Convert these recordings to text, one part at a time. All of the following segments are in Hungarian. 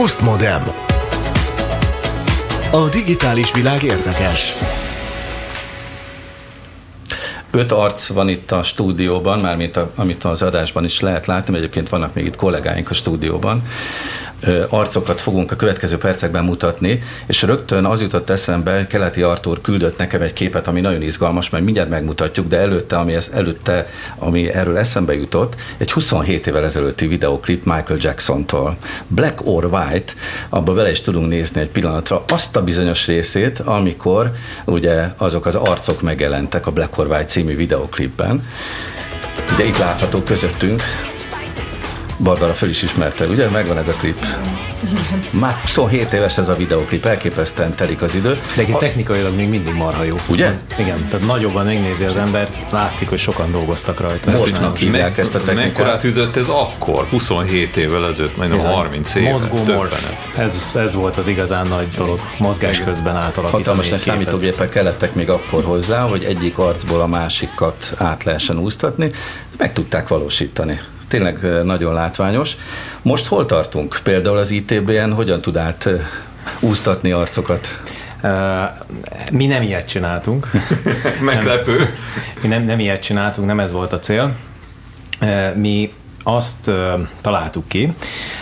Postmodem. A digitális világ érdekes. Öt arc van itt a stúdióban, mármint a, amit az adásban is lehet látni, egyébként vannak még itt kollégáink a stúdióban arcokat fogunk a következő percekben mutatni, és rögtön az jutott eszembe, Keleti Artur küldött nekem egy képet, ami nagyon izgalmas, mert mindjárt megmutatjuk, de előtte, ami, ez, előtte, ami erről eszembe jutott, egy 27 évvel ezelőtti videoklip Michael Jackson-tól. Black or White, abba vele is tudunk nézni egy pillanatra azt a bizonyos részét, amikor ugye azok az arcok megjelentek a Black or White című videoklipben. De itt látható közöttünk Barbara föl is ismerte, ugye? Megvan ez a klip. Már 27 éves ez a videoklip, elképesztően telik az idő. De egy technikailag még mindig marha jó. Ugye? Az, igen, tehát nagyobban megnézi az ember, látszik, hogy sokan dolgoztak rajta. Morfnak hívják ezt a technikát. Mekkorát ütött ez akkor, 27 évvel ezelőtt, majdnem 30 éve. Mozgó morf. Ez, ez volt az igazán nagy dolog. Mozgás igen. közben átalakítani. Hatalmas számítógépek kellettek még akkor hozzá, hogy egyik arcból a másikat át lehessen úsztatni, meg tudták valósítani tényleg nagyon látványos. Most hol tartunk? Például az ITB-en hogyan tud át úsztatni arcokat? mi nem ilyet csináltunk. Meglepő. Nem, mi nem, nem ilyet csináltunk, nem ez volt a cél. mi azt találtuk ki,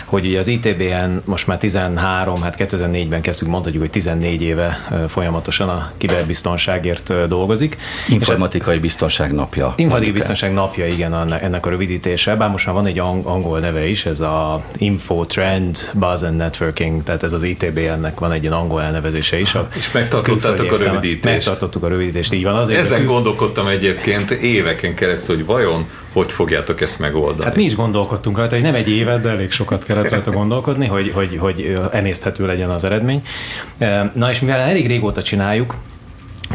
hogy ugye az ITBN most már 13, hát 2004-ben kezdtük, mondhatjuk, hogy 14 éve folyamatosan a kiberbiztonságért dolgozik. Informatikai hát, biztonság napja. Informatikai biztonság napja, igen, ennek a rövidítése, bár most már van egy angol neve is, ez a Info Trend Buzz and Networking, tehát ez az ITBN-nek van egy ilyen angol elnevezése is. A És megtartottátok a rövidítést. Megtartottuk a rövidítést, így van. Azért Ezen gondolkodtam egyébként éveken keresztül, hogy vajon hogy fogjátok ezt megoldani? Hát mi is gondolkodtunk rajta, hogy nem egy évet, de elég sokat kellett rajta gondolkodni, hogy, hogy, hogy emészthető legyen az eredmény. Na és mivel elég régóta csináljuk,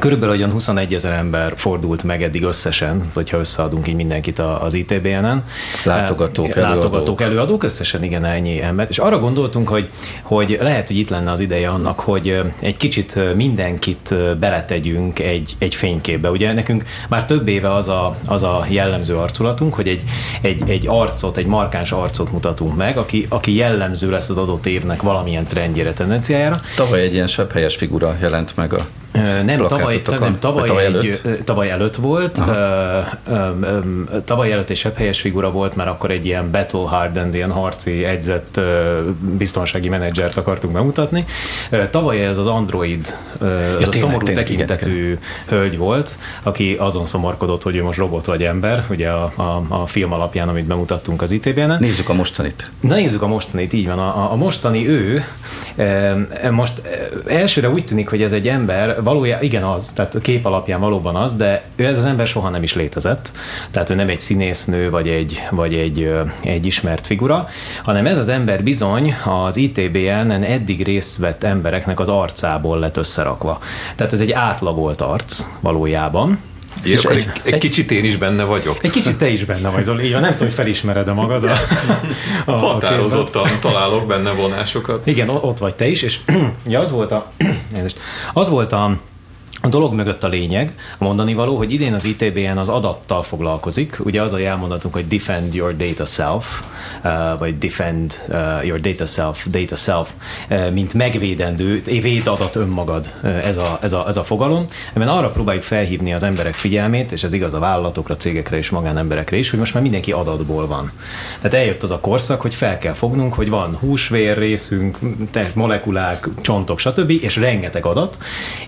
Körülbelül olyan 21 ezer ember fordult meg eddig összesen, hogyha összeadunk így mindenkit az ITBN-en. Látogatók, előadók. Látogatók, előadók, összesen igen, ennyi embert. És arra gondoltunk, hogy, hogy lehet, hogy itt lenne az ideje annak, hogy egy kicsit mindenkit beletegyünk egy, egy fényképbe. Ugye nekünk már több éve az a, az a jellemző arculatunk, hogy egy, egy, egy arcot, egy markáns arcot mutatunk meg, aki, aki jellemző lesz az adott évnek valamilyen trendjére, tendenciájára. Tavaly egy ilyen sebb helyes figura jelent meg a nem, tavaly, nem, tavaly, tavaly, egy, előtt? tavaly előtt volt. tavaly előtt egy sebb helyes figura volt, mert akkor egy ilyen battle hardened, ilyen harci egyzett biztonsági menedzsert akartunk bemutatni. Tavaly ez az Android, ja, az tényleg, a szomorú tényleg, tekintetű igen, hölgy volt, aki azon szomorkodott, hogy ő most robot vagy ember, ugye a, a, a film alapján, amit bemutattunk az ITV-en. Nézzük a mostanit. Na nézzük a mostanit, így van. A, a mostani ő, most elsőre úgy tűnik, hogy ez egy ember, valójában igen az, tehát a kép alapján valóban az, de ő ez az ember soha nem is létezett, tehát ő nem egy színésznő, vagy egy, vagy egy, egy ismert figura, hanem ez az ember bizony az ITBN-en eddig részt vett embereknek az arcából lett összerakva. Tehát ez egy átlagolt arc valójában, és egy, egy, egy kicsit én is benne vagyok. Egy kicsit te is benne vagy, Zoli. Így van, nem tudom, hogy felismered-e magad. A, a, Határozottan a találok benne vonásokat. Igen, ott vagy te is, és ja, az volt a, az volt a a dolog mögött a lényeg, a mondani való, hogy idén az ITBN az adattal foglalkozik. Ugye az a jelmondatunk, hogy defend your data self, uh, vagy defend uh, your data self, data self, uh, mint megvédendő, véd adat önmagad, ez, a, ez, a, ez a fogalom. Ebben arra próbáljuk felhívni az emberek figyelmét, és ez igaz a vállalatokra, cégekre és magánemberekre is, hogy most már mindenki adatból van. Tehát eljött az a korszak, hogy fel kell fognunk, hogy van húsvér részünk, molekulák, csontok, stb., és rengeteg adat,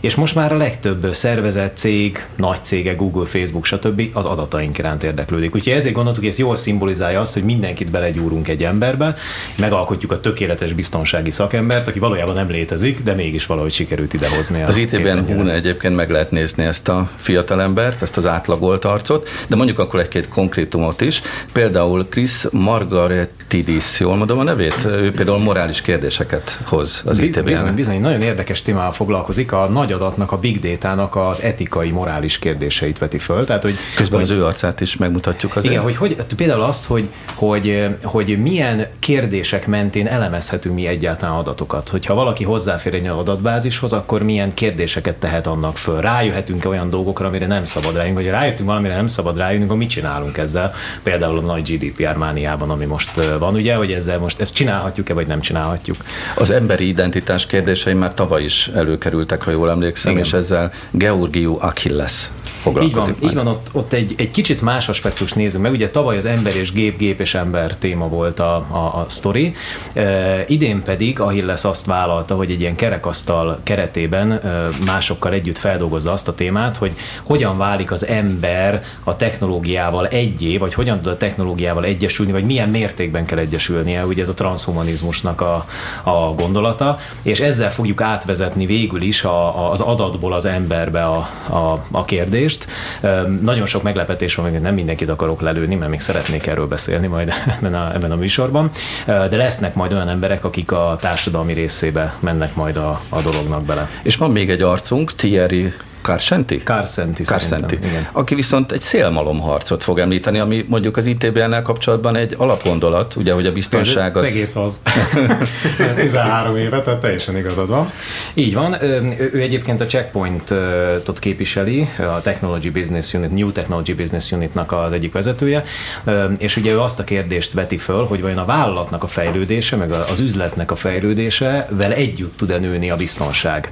és most már a legtöbb legtöbb szervezet, cég, nagy cégek, Google, Facebook, stb. az adataink iránt érdeklődik. Úgyhogy ezért gondoltuk, hogy ez jól szimbolizálja azt, hogy mindenkit belegyúrunk egy emberbe, megalkotjuk a tökéletes biztonsági szakembert, aki valójában nem létezik, de mégis valahogy sikerült idehozni. Az ITBN Hun egyébként meg lehet nézni ezt a fiatalembert, ezt az átlagolt arcot, de mondjuk akkor egy-két konkrétumot is. Például Chris Margaretidis, jól mondom a nevét? Ő például morális kérdéseket hoz az ITBN. Bizony, bizony, nagyon érdekes témával foglalkozik, a nagy adatnak a big data Data-nak az etikai, morális kérdéseit veti föl. Tehát, hogy, Közben hogy, az ő arcát is megmutatjuk azért. Igen, hogy, hogy például azt, hogy, hogy, hogy milyen kérdések mentén elemezhetünk mi egyáltalán adatokat. Hogyha valaki hozzáfér egy adatbázishoz, akkor milyen kérdéseket tehet annak föl. Rájöhetünk-e olyan dolgokra, amire nem szabad rájönni, vagy rájöttünk valamire nem szabad rájönni, akkor mit csinálunk ezzel? Például a nagy GDPR mániában, ami most van, ugye, hogy ezzel most ezt csinálhatjuk-e, vagy nem csinálhatjuk. Az emberi identitás kérdései már tavaly is előkerültek, ha jól emlékszem, Igen. és ezzel Georgiou Achilles foglalkozik. Így van, így van ott, ott egy, egy kicsit más aspektus nézzük meg. Ugye tavaly az ember és gép, gép és ember téma volt a, a, a sztori. E, idén pedig Achilles azt vállalta, hogy egy ilyen kerekasztal keretében e, másokkal együtt feldolgozza azt a témát, hogy hogyan válik az ember a technológiával egyé, vagy hogyan tud a technológiával egyesülni, vagy milyen mértékben kell egyesülnie, ugye ez a transhumanizmusnak a, a gondolata, és ezzel fogjuk átvezetni végül is a, a, az adatból az emberbe a, a, a kérdést. Nagyon sok meglepetés van, még nem mindenkit akarok lelőni, mert még szeretnék erről beszélni majd ebben a, ebben a műsorban, de lesznek majd olyan emberek, akik a társadalmi részébe mennek majd a, a dolognak bele. És van még egy arcunk, Thierry Karsenti, Karsenti igen. Aki viszont egy szélmalomharcot fog említeni, ami mondjuk az ITBN-nel kapcsolatban egy alapgondolat, ugye, hogy a biztonság az... Egész az. 13 éve, tehát teljesen igazad van. Így van. Ő egyébként a Checkpoint-ot képviseli, a Technology Business Unit, New Technology Business Unitnak az egyik vezetője, és ugye ő azt a kérdést veti föl, hogy vajon a vállalatnak a fejlődése, meg az üzletnek a fejlődése vele együtt tud-e nőni a biztonság.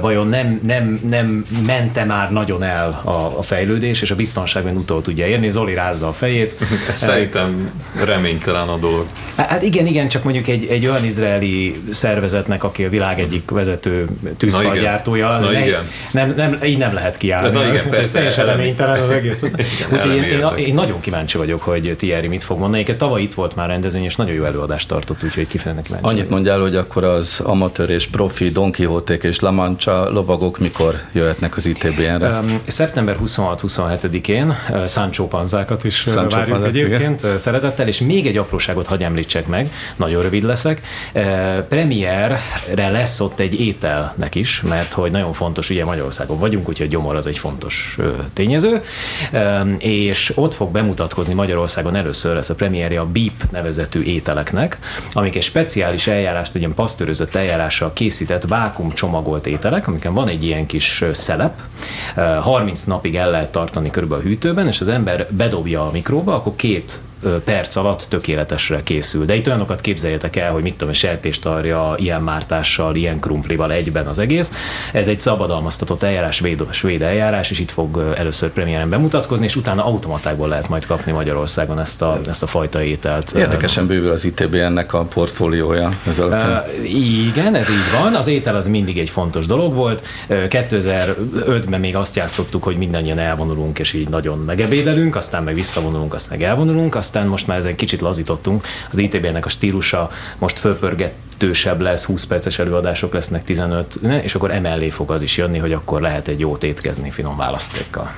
Vajon nem, nem, nem mente már nagyon el a, a fejlődés, és a biztonságban utol tudja érni. Zoli rázza a fejét. Szerintem reménytelen a dolog. Hát igen, igen, csak mondjuk egy, egy olyan izraeli szervezetnek, aki a világ egyik vezető tűzfalgyártója, ne, igen. Nem, nem, így nem lehet kiállni. Na, igen, persze. Teljesen reménytelen az egész. Úgyhogy én, én, én, nagyon kíváncsi vagyok, hogy Thierry mit fog mondani. Egyébként tavaly itt volt már rendezvény, és nagyon jó előadást tartott, úgyhogy kifejezetten kíváncsi. Annyit mondjál, hogy akkor az amatőr és profi Don quixote és La Mancha lovagok mikor jöhetnek az ITBN-re? Szeptember 26-27-én uh, Sancho panzákat is Sancho várjuk panzák, egyébként igen. szeretettel, és még egy apróságot hagy említsek meg, nagyon rövid leszek. Premierre lesz ott egy ételnek is, mert hogy nagyon fontos, ugye Magyarországon vagyunk, úgyhogy gyomor az egy fontos tényező, és ott fog bemutatkozni Magyarországon először lesz a premierje a BEEP nevezetű ételeknek, amik egy speciális eljárást, egy ilyen pasztőrözött eljárással készített vákum csomagolt ételek, amiken van egy ilyen kis szele, telep, 30 napig el lehet tartani körülbelül a hűtőben, és az ember bedobja a mikróba, akkor két perc alatt tökéletesre készül. De itt olyanokat képzeljetek el, hogy mit tudom, sertéstarja ilyen mártással, ilyen krumplival egyben az egész. Ez egy szabadalmaztatott eljárás, svéd, svéd eljárás, és itt fog először premiéren bemutatkozni, és utána automatákból lehet majd kapni Magyarországon ezt a, ezt a fajta ételt. Érdekesen bővül az ITBN-nek a portfóliója. Ez uh, igen, ez így van. Az étel az mindig egy fontos dolog volt. 2005-ben még azt játszottuk, hogy mindannyian elvonulunk, és így nagyon megebédelünk, aztán meg visszavonulunk, aztán meg elvonulunk, aztán most már ezen kicsit lazítottunk. Az ITB-nek a stílusa most fölpörgetősebb lesz, 20 perces előadások lesznek 15, és akkor emellé fog az is jönni, hogy akkor lehet egy jót étkezni finom választékkal.